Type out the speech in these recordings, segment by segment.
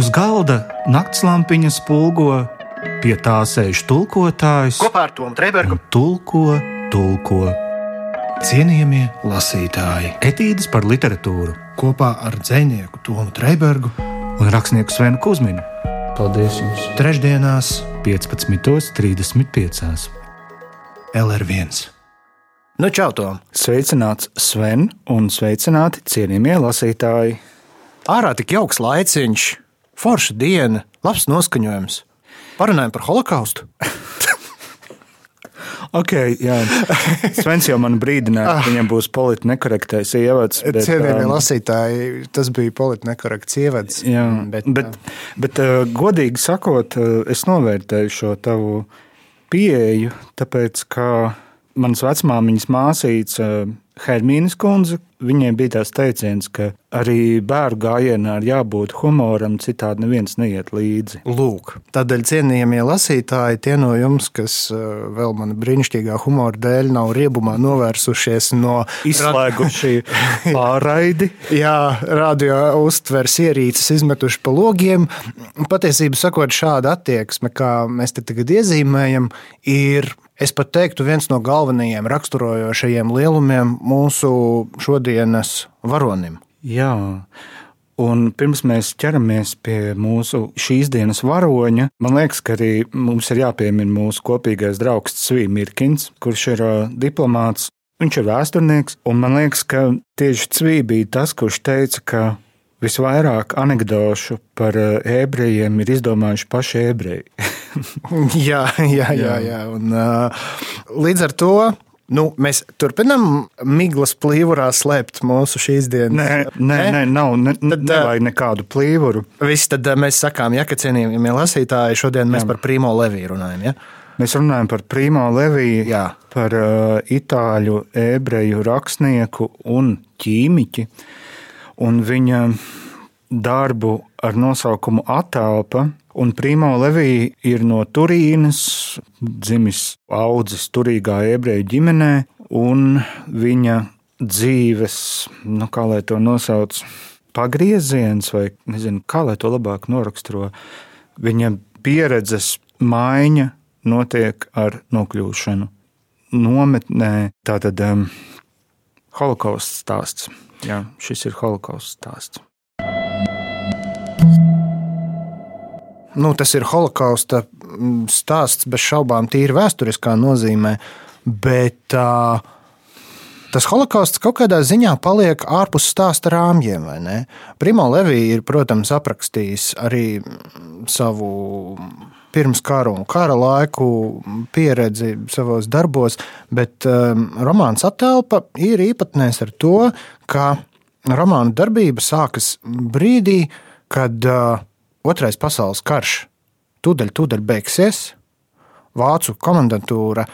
Uz galda naktslampiņa spulgo, pie tā sēž tulkotājs. Kopā ar Tomu Trēbergu tulko, tulko. cienījamie lasītāji. Etīdes par literatūru Kopā ar dzinieku Tomu Trēbergu un rakstnieku Svenu Kusminu Paldies jums! trešdienās 15.35. LR1. Nu, čau, Tom! Sveicināts Sven un sveicināti cienījamie lasītāji. Ārā tik jauks laiciņš, forša diena, labs noskaņojums. Parunājam par holokaustu. Ok, jā. Svens jau man brīdināja, ka viņam būs politiski nekorektais ievads. bet, Cienījamie um, lasītāji, tas bija politiski nekorekts ievads. Jā, bet, bet, bet, bet uh, godīgi sakot, uh, es novērtēju šo tavu pieeju, tāpēc ka mans vecmāmiņas māsīca uh, Hermīnas kundze, viņiem bija tās teiciens, ka arī bērnu gājienā ir jābūt humoram, citādi neviens neiet līdzi. Lūk, tādēļ cienījamie lasītāji, tie no jums, kas uh, vēl man brīnišķīgā humora dēļ nav riebumā novērsušies no Izslēguši pārraidi. Jā, radio uztveres ierīces izmetuši pa logiem. Patiesībā sakot, šāda attieksme, kā mēs te tagad iezīmējam, ir, es pat teiktu, viens no galvenajiem raksturojošajiem lielumiem mūsu šodienas varonim. Jā. Un pirms mēs ķeramies pie mūsu šīs dienas varoņa, man liekas, ka arī mums ir jāpiemina mūsu kopīgais draugs Svīns Mirkins, kurš ir diplomāts. Viņš ir vēsturnieks, un man liekas, ka tieši Cvī bija tas, kurš teica, ka visvairāk anekdošu par ebrejiem ir izdomājuši paši ebreji. Jā, jā, jā. jā. Un, līdz ar to. Nu, mēs turpinām miglas plīvurā slēpt mūsu šīs dienas. Nē, nē, nē nav, ne, Tad, nevajag nekādu plīvuru. Viss tad mēs sakām, ja, ka cienījamie lasītāji, šodien mēs Jā. par Primo Leviju runājam. Ja? Mēs runājam par Primo Leviju, Jā. par uh, itāļu ebreju rakstnieku un ķīmiķi. Un viņa darbu ar nosaukumu Atālpa. Un Primo Levija ir no Turīnas, dzimis audzis turīgā ebreju ģimenē, un viņa dzīves, nu, kā lai to nosauc, pagrieziens, vai nezinu, kā lai to labāk noraksturo, viņa pieredzes maiņa notiek ar nokļūšanu nometnē. Tātad um, holokausts stāsts. Jā, šis ir holokausts stāsts. Nu, tas ir holokausta mm, stāsts bez šaubām, tīri vēsturiskā nozīmē. Bet uh, tas holokausts kaut kādā ziņā paliek ārpus stāsta rāmjiem. Primo Levija ir, protams, aprakstījis arī mm, savu pirms kara un kara laiku pieredzi savos darbos, bet um, romāns attēlpa ir īpatnējs ar to, ka romāna darbība sākas brīdī, kad uh, Otrais pasaules karš tūdaļ, tūdaļ beigsies. Vācu komandantūra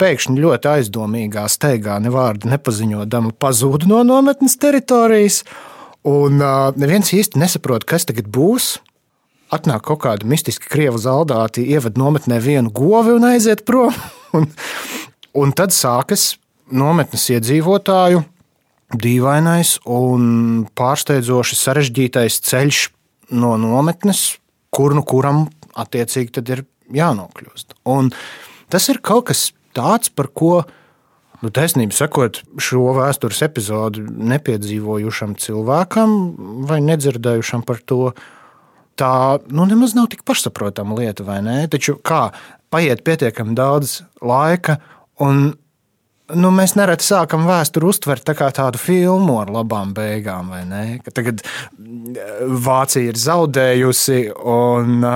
pēkšņi ļoti aizdomīgā steigā, ne vārdu nepaziņodama, pazūd no nometnes teritorijas. Un uh, neviens īsti nesaprot, kas tagad būs. Atnāk kaut kāda mistiska krievu zaldāti, ieved nometnē vienu govi un aiziet prom. un, un tad sākas nometnes iedzīvotāju dīvainais un pārsteidzoši sarežģītais ceļš no nometnes, kur nu kuram attiecīgi tad ir jānokļūst. Un tas ir kaut kas tāds, par ko, nu, taisnība sakot, šo vēstures epizodi nepiedzīvojušam cilvēkam vai nedzirdējušam par to. Tā nu, nemaz nav tik pašsaprotama lieta, vai ne? Taču kā paiet pietiekami daudz laika, un nu, mēs nereti sākam vēsturi uztvert tā kā tādu filmu ar labām beigām, vai ne? Ka tagad Vācija ir zaudējusi, un,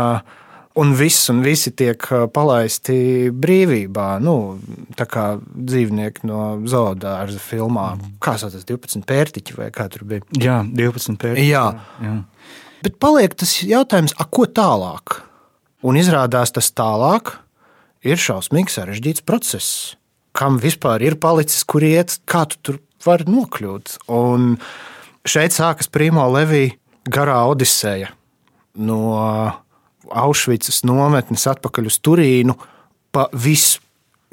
un viss un visi tiek palaisti brīvībā. Nu, tā kā dzīvnieki no zoodārza filmā, kā sauc tas 12 pērtiķi vai kā tur bija. Jā, 12 pēdas. Jā. jā. Bet paliek tas jautājums, a, ko tālāk? Un izrādās tas tālāk ir šausmīgi sarežģīts process. Kam vispār ir palicis, kur iet, kā tu tur vari nokļūt? Un šeit sākas Primo Levija garā odiseja no Aušvicas nometnes atpakaļ uz Turīnu pa visu.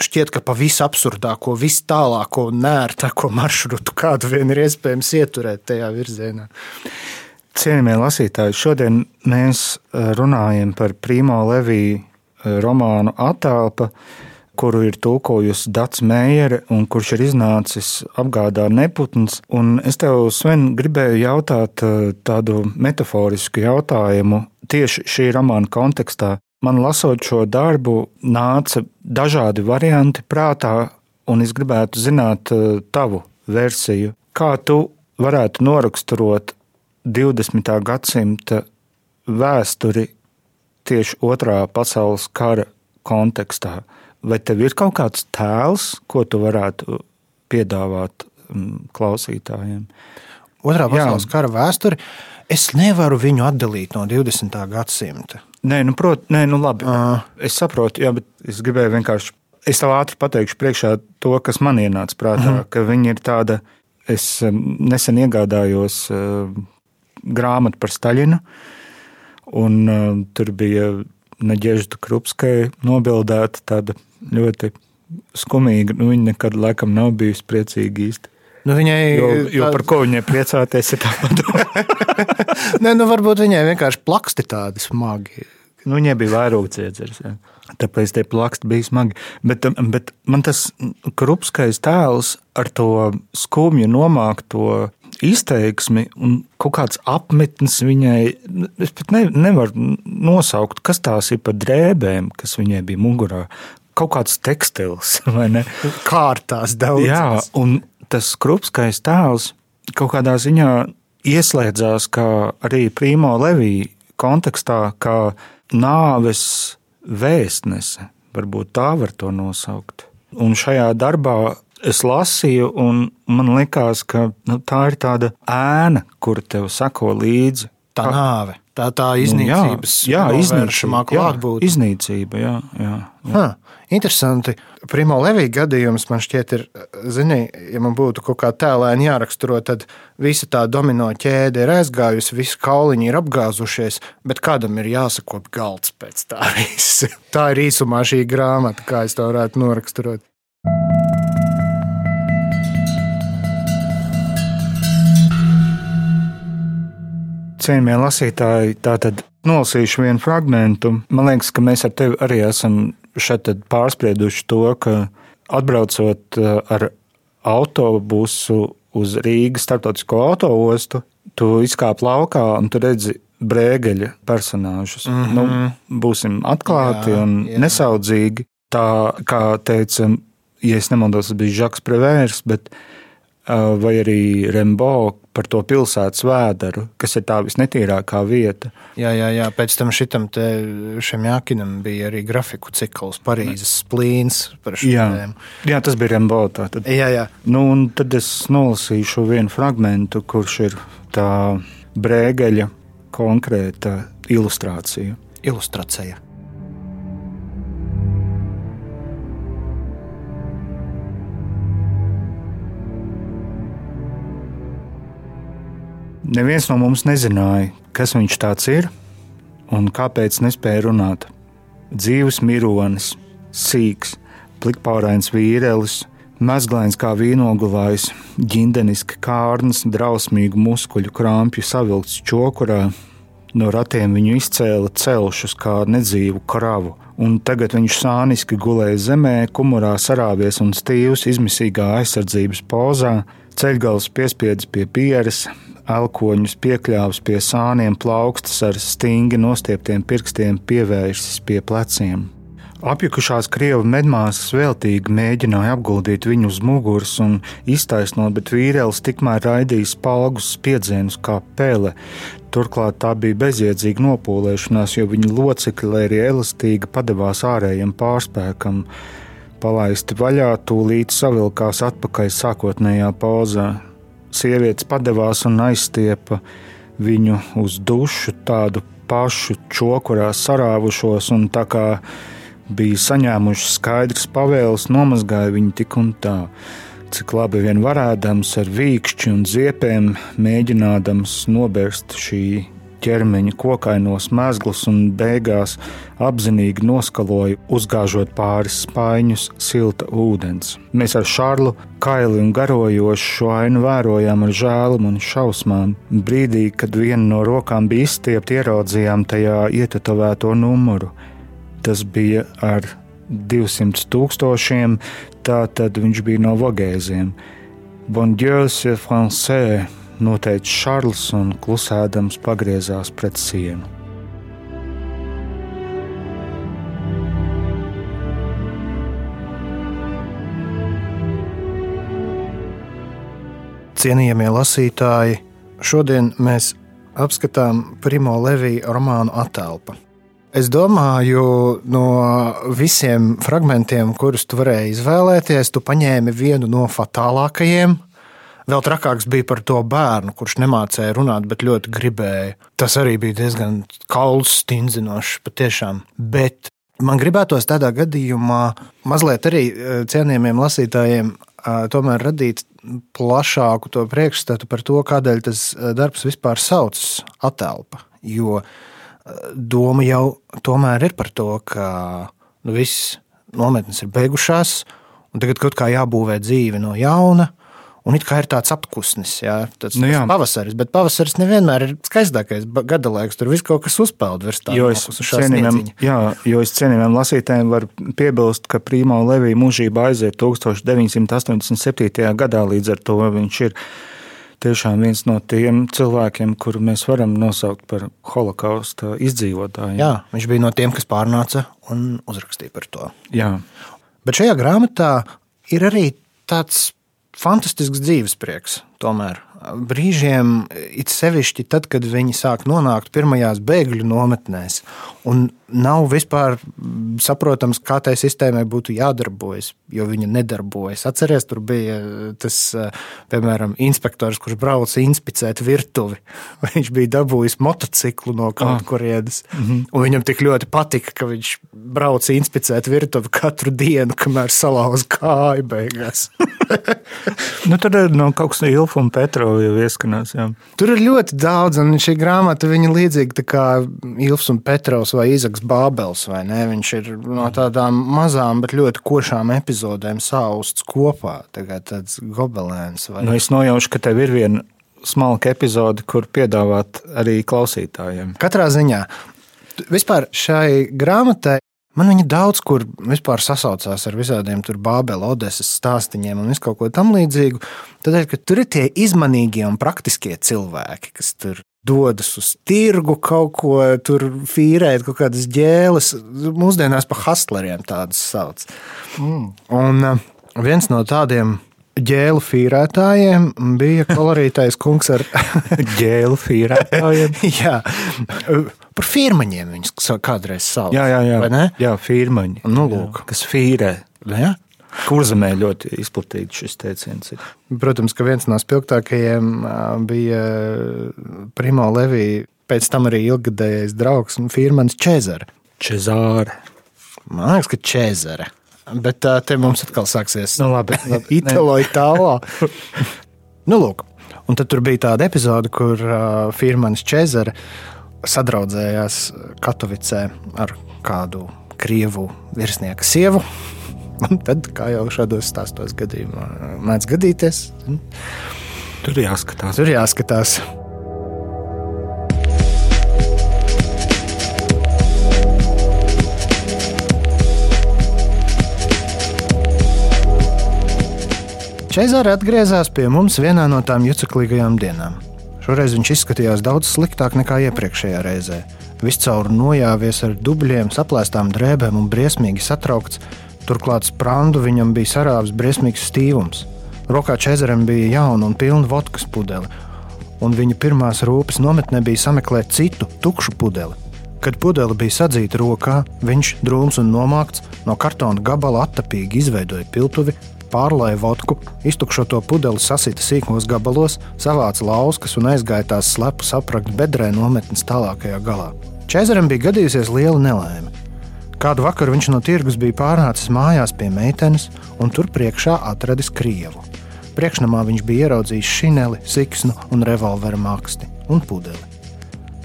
Šķiet, ka pa visu absurdāko, visu tālāko un nērtāko maršrutu, kādu vien ir iespējams ieturēt tajā virzienā. Cienījamie lasītāji, šodien mēs eh, runājam par Primo Leviju eh, romānu Attēlpa, kuru ir tulkojusi Dats Meijere un kurš ir iznācis apgādā neputns. Un es tev, Sven, gribēju jautāt eh, tādu metaforisku jautājumu tieši šī romāna kontekstā. Man lasot šo darbu, nāca dažādi varianti prātā, un es gribētu zināt tavu versiju. Kā tu varētu noraksturot 20. gadsimta vēsturi tieši otrā pasaules kara kontekstā. Vai tev ir kaut kāds tēls, ko tu varētu piedāvāt mm, klausītājiem? Otrā pasaules kara vēsture. Es nevaru viņu atdalīt no 20. gadsimta. Nē, nu, prot, nē, nu labi. Uh. Es saprotu, jā, bet es gribēju vienkārši. Es tev ātri pateikšu priekšā to, kas man ienāca prātā, uh -huh. ka viņi ir tāda. Es nesen iegādājos grāmatu par Staļinu. Un, tur bija Naģežda Krupskai nobildēta tāda ļoti skumīga. Nu, viņa nekad laikam nav bijusi priecīga īsti. Nu, viņai, jo, jo par ko viņai priecāties, ir tāpat. Nē, nu, varbūt viņai vienkārši plaksti tādi smagi. Nu, viņai bija vairāk ciedzers. Jā. Tāpēc tie plaksti bija smagi. Bet, bet man tas krupskais tēls ar to skumju nomākto izteiksmi un kaut kāds apmetnis viņai. Es pat ne, nevaru nosaukt, kas tās ir par drēbēm, kas viņai bija mugurā. Kaut kāds tekstils vai ne? Kārtās daudz. Jā, un tas krupskais tēls kaut kādā ziņā ieslēdzās kā arī Primo Levija kontekstā, kā nāves vēstnese. Varbūt tā var to nosaukt. Un šajā darbā es lasīju, un man likās, ka nu, tā ir tāda ēna, kur tev sako līdzi. Tā nāve, tā tā iznīcības nu, jā, jā, iznīcība, klātbūtne. Iznīcība, jā. jā, jā. Ha, interesanti. Primo Levija gadījums man šķiet, ir, zini, ja man būtu kaut kā tēlēni jāraksturo, tad visa tā domino ķēde ir aizgājusi, visi kauliņi ir apgāzušies, bet kādam ir jāsakop galds pēc tā visa. Tā ir īsumā šī grāmata, kā es to varētu noraksturot. Cienījamie lasītāji, tātad nolasīšu vienu fragment. Man liekas, ka mēs ar tevi arī esam šeit pārsprieduši to, ka atbraucot uh, ar autobusu uz Rīgas starptautisko autoostu, tu izkāp laukā un tu redzi brēgeļa personāžus. Mm -hmm. nu, būsim atklāti jā, un jā. nesaudzīgi. Tā kā teica, ja es nemaldos, tas bija Žaks Prevērs, bet vai arī Rembo par to pilsētas vēderu, kas ir tā visnetīrākā vieta. Jā, jā, jā. pēc tam šitam te šim jākinam bija arī grafiku cikls, Parīzes splīns par šo tēmu. Jā, tas bija Rembo. Tātad. Jā, jā. Nu, un tad es nolasīšu vienu fragmentu, kurš ir tā brēgeļa konkrēta ilustrācija. Ilustrācija. Neviens no mums nezināja, kas viņš tāds ir un kāpēc nespēja runāt. Dzīves mironis, sīks, plikpārains vīrelis, mezglains kā vīnogulājs, ģindeniski kārns, drausmīgu muskuļu krāpju savilkts čokurā. No ratiem viņu izcēla celšus kā nedzīvu kravu, un tagad viņš sāniski gulēja zemē, kumurā sarāvies un stīvs izmisīgā aizsardzības pozā, ceļgals piespiedzis pie pieres, elkoņus piekļāvis pie sāniem, plaukstas ar stingri nostieptiem pirkstiem pievērsis pie pleciem. Apjukušās krievu medmāsas veltīgi mēģināja apguldīt viņu uz muguras un iztaisnot, bet vīrielis tikmēr raidīja spalgus spiedzienus kā pele. Turklāt tā bija bezjēdzīga nopūlēšanās, jo viņa locekļi, lai arī elastīgi, padevās ārējiem pārspēkam. Palaisti vaļā, tūlīt savilkās atpakaļ sākotnējā pozā sievietes padevās un aizstiepa viņu uz dušu, tādu pašu čokurā sarāvušos, un tā kā bija saņēmuši skaidrs pavēles, nomazgāja viņu tik un tā. Cik labi vien varēdams ar vīkšķi un ziepēm mēģinādams nobērst šī ķermeņa kokainos mezglus un beigās apzinīgi noskaloja, uzgāžot pāris spaiņus silta ūdens. Mēs ar Šārlu kaili un garojošu šo ainu vērojām ar žēlumu un šausmām. Brīdī, kad viena no rokām bija izstiepta, ieraudzījām tajā ietetovēto numuru. Tas bija ar 200 tūkstošiem, tā tad viņš bija no Vogēziem. Bon Dieu, c'est français! Noteica Šarls un klusēdams pagriezās pret sienu. Cienījamie lasītāji, šodien mēs apskatām Primo Levija romānu Atelpa. Es domāju, no visiem fragmentiem, kurus tu varēji izvēlēties, tu paņēmi vienu no fatālākajiem, Vēl trakāks bija par to bērnu, kurš nemācīja runāt, bet ļoti gribēja. Tas arī bija diezgan kauls, stingzinošs patiešām. Bet man gribētos tādā gadījumā mazliet arī eh, cienījamiem lasītājiem eh, tomēr radīt plašāku to priekšstatu par to, kādēļ tas eh, darbs vispār saucas attēlpa. Jo doma jau tomēr ir par to, ka nu, viss nometnes ir beigušās, un tagad kaut kā jābūvē dzīve no jauna Un it kā ir tāds apkusnis, jā, tāds nu, jā. pavasaris, bet pavasaris nevienmēr ir skaistākais gada laiks. Tur viss kaut kas uzpeld virs tā. Jo es cienījumiem, jā, jo es cienījumiem lasītājiem varu piebilst, ka Prīmā Levija mūžībā aiziet 1987. gadā, līdz ar to viņš ir tiešām viens no tiem cilvēkiem, kuru mēs varam nosaukt par holokausta izdzīvotājiem. Jā, viņš bija no tiem, kas pārnāca un uzrakstīja par to. Jā. Bet šajā grāmatā ir arī tāds fantastisks dzīves prieks. Tomēr brīžiem, it sevišķi tad, kad viņi sāk nonākt pirmajās bēgļu nometnēs, un nav vispār saprotams, kā tai sistēmai būtu jādarbojas, jo viņa nedarbojas. Atcerieties, tur bija tas, piemēram, inspektors, kurš brauca inspicēt virtuvi. Viņš bija dabūjis motociklu no kaut ah. kurienes, mm -hmm. un viņam tik ļoti patika, ka viņš brauca inspicēt virtuvi katru dienu, kamēr salauza kāju beigās. nu, tad ir no kaut kas no Ilfa un Petrova jau ieskanās. Jā. Tur ir ļoti daudz, un šī grāmata viņa līdzīga kā Ilfs un Petrovs vai Izaks Bābels. Vai ne? Viņš ir no tādām mazām, bet ļoti košām epizodēm sausts kopā. Tagad tāds gobelēns. Vai... Nu, es nojaušu, ka tev ir viena smalka epizode, kur piedāvāt arī klausītājiem. Katrā ziņā. Vispār šai grāmatai Man viņa daudz kur vispār sasaucās ar visādiem Bābeles, Odeses stāstiem un visu kaut ko tamlīdzīgu. Tādēļ, ka tur ir tie izmanīgie un praktiskie cilvēki, kas tur dodas uz tirgu kaut ko, tur fīrēt kaut kādas ģēles. Mūsdienās par hustleriem tādas sauc. Mm. Un uh, viens no tādiem ģēlu fīrētājiem bija kolorītais kungs ar ģēlu fīrētājiem. Jā, par firmaņiem viņus kādreiz sauc. Jā, jā, jā. jā firmaņi. Nu, lūk. Jā, kas fīrē. Jā. Kurzemē ļoti izplatīts šis teiciens. Ir. Protams, ka viens no spilgtākajiem bija Primo Levija, pēc tam arī ilgadējais draugs un firmanis Čezara. Čezāra. Man liekas, ka Čezara. Bet uh, te mums atkal sāksies nu, labi, labi. Italo Itālā. nu, lūk. Un tad tur bija tāda epizode, kur uh, firmanis Čezara sadraudzējās Katovicē ar kādu krievu virsnieka sievu. Un tad, kā jau šādos stāstos gadījumā, mēdz gadīties, tur jāskatās. Tur jāskatās. Čezāra atgriezās pie mums vienā no tām juceklīgajām dienām. Šoreiz viņš izskatījās daudz sliktāk nekā iepriekšējā reizē. Viscaur nojāvies ar dubļiem, saplēstām drēbēm un briesmīgi satraukts. Turklāt sprāndu viņam bija sarāvis briesmīgs stīvums. Rokā Čezaram bija jauna un pilna vodkas pudele, un viņa pirmās rūpes nometnē bija sameklēt citu, tukšu pudeli. Kad pudele bija sadzīta rokā, viņš, drūms un nomākts, no kartona gabala attapīgi izveidoja piltuvi pārlēja vodku, iztukšo to pudeli sasita sīkos gabalos, savāca lauskas un aizgāja tās slepu saprakt bedrē nometnes tālākajā galā. Čezaram bija gadījusies liela nelaime. Kādu vakaru viņš no tirgus bija pārnācis mājās pie meitenes un tur priekšā atradis krievu. Priekšnamā viņš bija ieraudzījis šineli, siksnu un revolveru maksti un pudeli.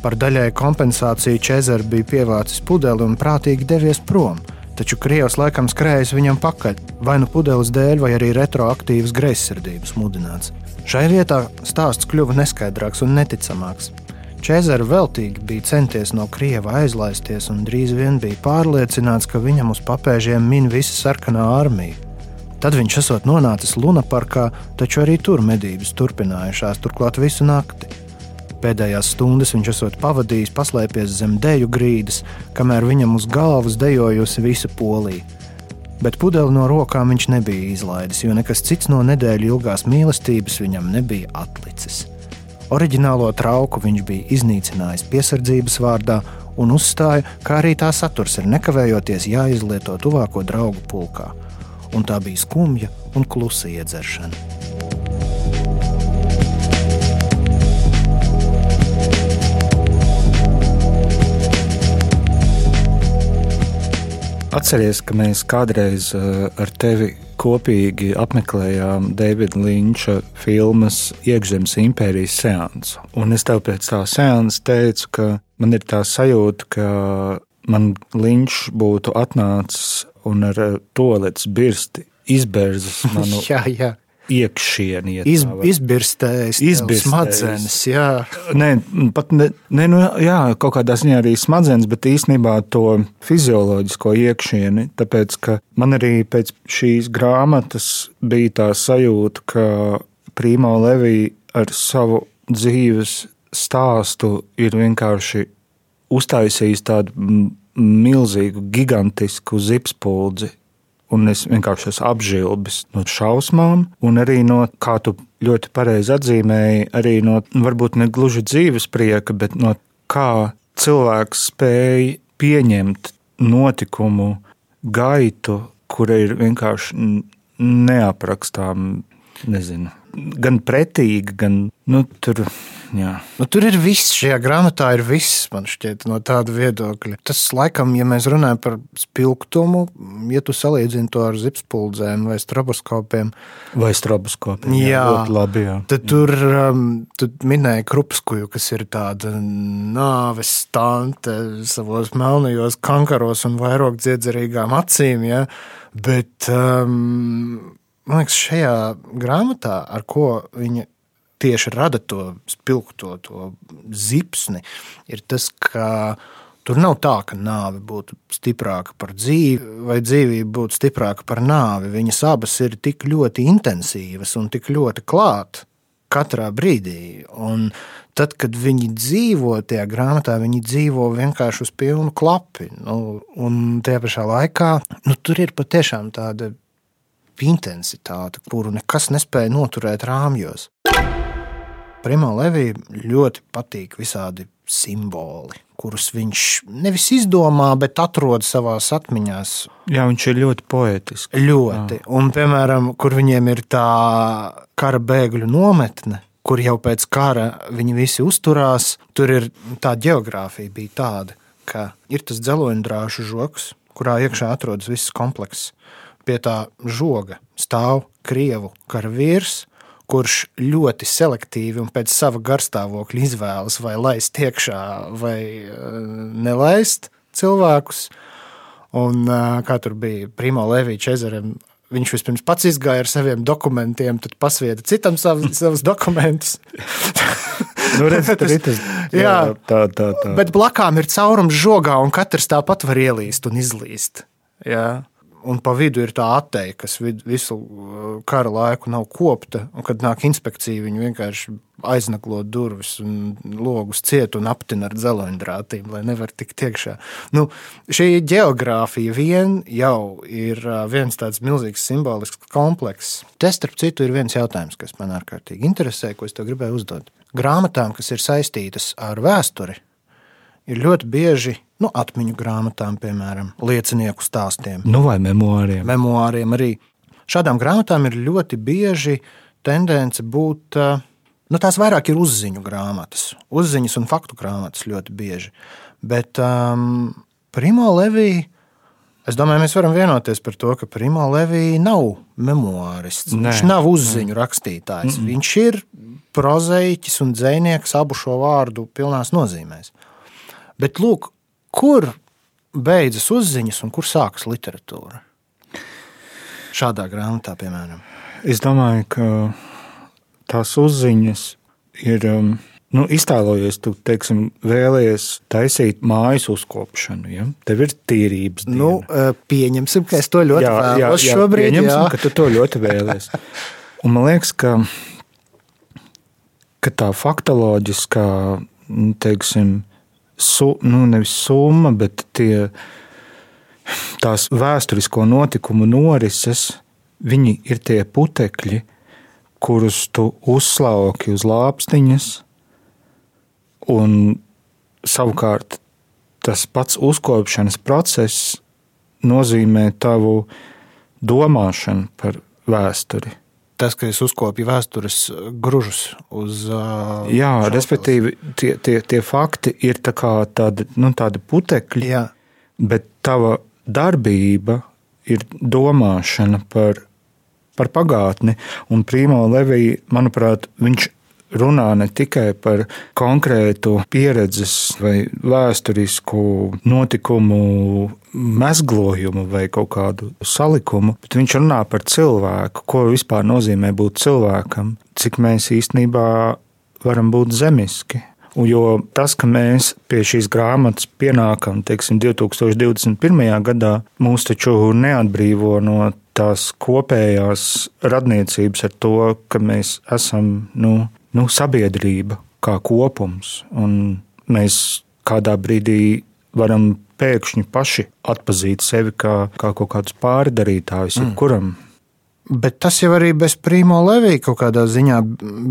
Par daļai kompensāciju Čezars bija pievācis pudeli un prātīgi devies prom. Taču Krievs laikam skrējas viņam pakaļ, vai nu pudeles dēļ, vai arī retroaktīvas greizsirdības mudināts. Šai vietā stāsts kļuva neskaidrāks un neticamāks. Čezara veltīgi bija centies no Krieva aizlaisties un drīz vien bija pārliecināts, ka viņam uz papēžiem min visa sarkanā armija. Tad viņš esot nonācis Lunaparkā, taču arī tur medības turpinājušās, turklāt visu nakti. Pēdējās stundas viņš esot pavadījis paslēpies zem deju grīdas, kamēr viņam uz galvas dejojusi visa polija. Bet pudeli no rokām viņš nebija izlaidis, jo nekas cits no nedēļu ilgās mīlestības viņam nebija atlicis. Oriģinālo trauku viņš bija iznīcinājis piesardzības vārdā un uzstāja, ka arī tā saturs ir nekavējoties jāizlieto tuvāko draugu pulkā. Un tā bija skumja un klusa iedzeršana. Atcerieties, ka mēs kādreiz eh, ar tevi kopīgi apmeklējām Davida Linča filmas Iekšzemes impērijas seansu. Un es tev pēc tā seansa teicu, ka man ir tā sajūta, ka man Linčs būtu atnācis un ar toaletes birsti izbērzis manu jā, jā iekšieni. Iz, izbirstējis, izbirstējis. smadzenes. Jā. Nē, pat ne, ne, nu, jā, kaut kādā ziņā arī smadzenes, bet īstenībā to fizioloģisko iekšieni. Tāpēc, man arī pēc šīs grāmatas bija tā sajūta, ka Primo Levija ar savu dzīves stāstu ir vienkārši uztaisījis tādu milzīgu, gigantisku zipspuldzi un es vienkārši esmu apžilbis no šausmām, un arī no, kā tu ļoti pareizi atzīmēji, arī no varbūt ne gluži dzīves prieka, bet no kā cilvēks spēj pieņemt notikumu gaitu, kura ir vienkārši neaprakstām, nezinu, gan pretīga, gan nu, tur Jā. Nu, tur ir viss, šajā grāmatā ir viss, man šķiet, no tāda viedokļa. Tas, laikam, ja mēs runājam par spilgtumu, ja tu salīdzini to ar zipspuldzēm vai stroboskopiem, vai stroboskopiem, jā, jā, labi, jā. tad tur um, minēja krupskuju, kas ir tāda nāves stante savos melnajos kankaros un vairāk dziedzerīgām acīm, ja? bet um, man liekas, šajā grāmatā, ar ko viņa tieši rada to spilgto, to zipsni, ir tas, ka tur nav tā, ka nāve būtu stiprāka par dzīvi vai dzīvība būtu stiprāka par nāvi. Viņas abas ir tik ļoti intensīvas un tik ļoti klātas katrā brīdī. Un tad, kad viņi dzīvo tajā grāmatā, viņi dzīvo vienkārši uz pilnu klapi. Nu, un tajā pašā laikā nu, tur ir patiešām tāda intensitāte, kuru nekas nespēja noturēt rāmjos. Primo Levijam ļoti patīk visādi simboli, kurus viņš nevis izdomā, bet atrod savā atmiņā. Jā, viņš ir ļoti poetisks. Ļoti. Jā. Un, piemēram, kur viņiem ir tā kara bēgļu nometne, kur jau pēc kara viņi visi uzturās, tur ir tā geogrāfija bija tāda, ka ir tas dzeloņdrāšu žoks, kurā iekšā atrodas viss komplekss. Pie tā žoga stāv krievu karavīrs kurš ļoti selektīvi un pēc sava garstāvokļa izvēlas, vai laist iekšā vai eh, nelaist cilvēkus. Un, eh, kā tur bija Primo Levīča ezerem, viņš vispirms pats izgāja ar saviem dokumentiem, tad pasvieda citam savus, savus dokumentus. nu, redz, tas, jā, jā, tā, tā, tā. Bet blakām ir caurums žogā, un katrs tāpat var ielīst un izlīst. Jā un pa vidu ir tā atteja, kas visu uh, kara laiku nav kopta. Un, kad nāk inspekcija, viņi vienkārši aiznaklo durvis un logus ciet un aptina ar dzeloņdrātīm, lai nevar tikt iekšā. Nu, šī geogrāfija vien jau ir uh, viens tāds milzīgs simbolisks komplekss. Te, starp citu, ir viens jautājums, kas man ārkārtīgi interesē, ko es tev gribēju uzdot. Grāmatām, kas ir saistītas ar vēsturi, ir ļoti bieži nu, atmiņu grāmatām, piemēram, liecinieku stāstiem. Nu, vai memoāriem. Memoāriem arī. Šādām grāmatām ir ļoti bieži tendence būt. Nu, tās vairāk ir uzziņu grāmatas, uzziņas un faktu grāmatas ļoti bieži. Bet um, Primo Levija Es domāju, mēs varam vienoties par to, ka Primo Levija nav memoārists. Nē. Viņš nav uzziņu rakstītājs. Mm -mm. Viņš ir prozaiķis un dzinieks abu šo vārdu pilnās nozīmēs. Bet lūk, kur beidzas uzziņas un kur sākas literatūra? Šādā grāmatā, piemēram. Es domāju, ka tās uzziņas ir. Um, Nu, iztēlojies, tu teiksim, vēlējies taisīt mājas uzkopšanu. Ja? Tev ir tīrības. Diena. Nu, eh, pieņemsim, ka es to ļoti jā, jā, vēlos jā, šobrīd. pieņemsim, Jā. ka tu to ļoti vēlēsies. Un man liekas, ka, ka tā faktoloģiskā, nu, teiksim, su, nu, nevis summa, bet tie, tās vēsturisko notikumu norises, viņi ir tie putekļi, kurus tu uzslauki uz lāpstiņas, un savukārt tas pats uzkopšanas process nozīmē tavu domāšanu par vēsturi. Tas, ka es uzkopju vēstures gružus uz. Uh, Jā, šautavas. respektīvi, tie, tie, tie fakti ir tā tādi, nu, tādi putekļi, Jā. bet tava darbība ir domāšana par, par pagātni. Un Primo Levija, manuprāt, viņš runā ne tikai par konkrētu pieredzes vai vēsturisku notikumu mezglojumu vai kaut kādu salikumu, bet viņš runā par cilvēku, ko vispār nozīmē būt cilvēkam, cik mēs īstenībā varam būt zemiski. Jo tas, ka mēs pie šīs grāmatas pienākam teiksim, 2021. gadā, mūs taču neatbrīvo no tās kopējās radniecības ar to, ka mēs esam nu, nu, sabiedrība kā kopums. Un mēs kādā brīdī varam pēkšņi paši atpazīt sevi kā, kā kaut kādus pārdarītājus, mm. kuram Bet tas jau arī bez Primo Levija kaut kādā ziņā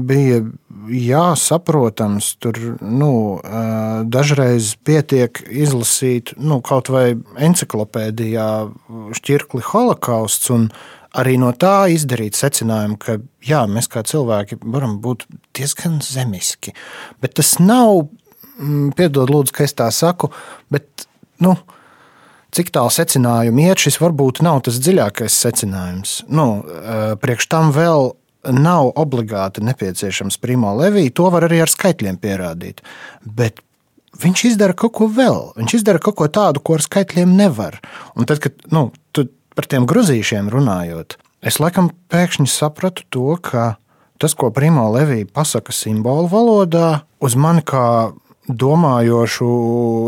bija jāsaprotams. Tur nu, dažreiz pietiek izlasīt nu, kaut vai encyklopēdijā šķirkli holokausts. Arī no tā izdarīt secinājumu, ka jā, mēs kā cilvēki varam būt diezgan zemiski. Bet tas nav, mm, piedod, lūdzu, ka es tā saku, bet nu, cik tālu secinājumi iet, šis varbūt nav tas dziļākais secinājums. Nu, eh, priekš tam vēl nav obligāti nepieciešams primo levija, to var arī ar skaitļiem pierādīt. Bet viņš izdara kaut ko vēl. Viņš izdara kaut ko tādu, ko ar skaitļiem nevar. Un tad, kad nu, tu par tiem grozīšiem runājot, es laikam pēkšņi sapratu to, ka tas, ko Primo Levija pasaka simbolu valodā, uz mani kā domājošu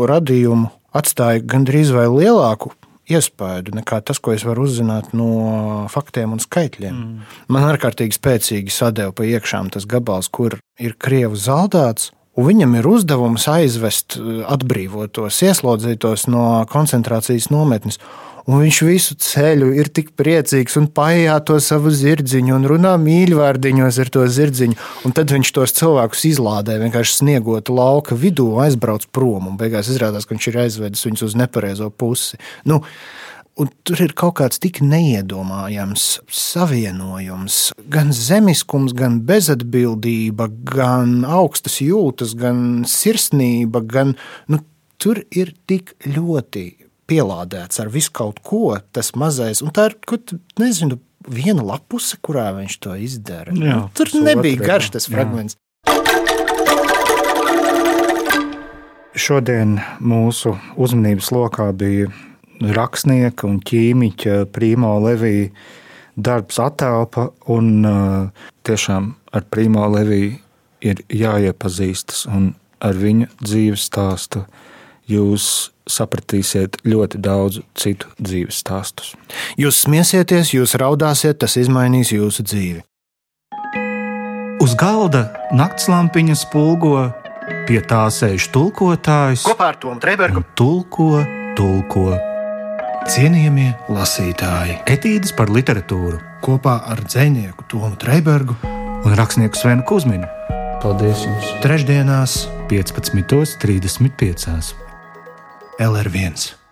radījumu atstāja gandrīz vai lielāku iespēju nekā tas, ko es varu uzzināt no faktiem un skaitļiem. Mm. Man ārkārtīgi spēcīgi sadeva pa iekšām tas gabals, kur ir krievu zaldāts. Un viņam ir uzdevums aizvest eh, atbrīvotos, ieslodzītos no koncentrācijas nometnes. Un viņš visu ceļu ir tik priecīgs un paiet to savu zirdziņu un runā mīļvārdiņos ar to zirdziņu. Un tad viņš tos cilvēkus izlādē vienkārši sniegota lauka vidū, aizbrauc prom. Un beigās izrādās, ka viņš ir aizvedis viņus uz nepareizo pusi. Nu, Un tur ir kaut kāds tik neiedomājams savienojums. Gan zemiskums, gan bezatbildība, gan augstas jūtas, gan sirsnība. Gan, nu, tur ir tik ļoti pielādēts ar visu kaut ko, tas mazais. Un tā ir, tu- nezinu, viena lapuse, kurā viņš to izdara. Jā, Nu, tur nebija otrā, garš tas jā. fragments. Šodien mūsu uzmanības lokā bija rakstnieka un ķīmiķa Primo Levija darbs attēlpa, un tiešām ar Primo Leviju ir jāiepazīstas, un ar viņa dzīves stāstu jūs sapratīsiet ļoti daudz citu dzīves stāstus. Jūs smiesieties, jūs raudāsiet, tas izmainīs jūsu dzīvi. Uz galda naktslampiņa spulgo, pie tā sēž tulkotājs Kopā ar Tomu Trēbergu tulko, tulko. cienījamie lasītāji. Etīdes par literatūru Kopā ar dzinieku Tomu Trēbergu un rakstnieku Svenu Kusminu. Paldies jums! trešdienās 15.35. LR1.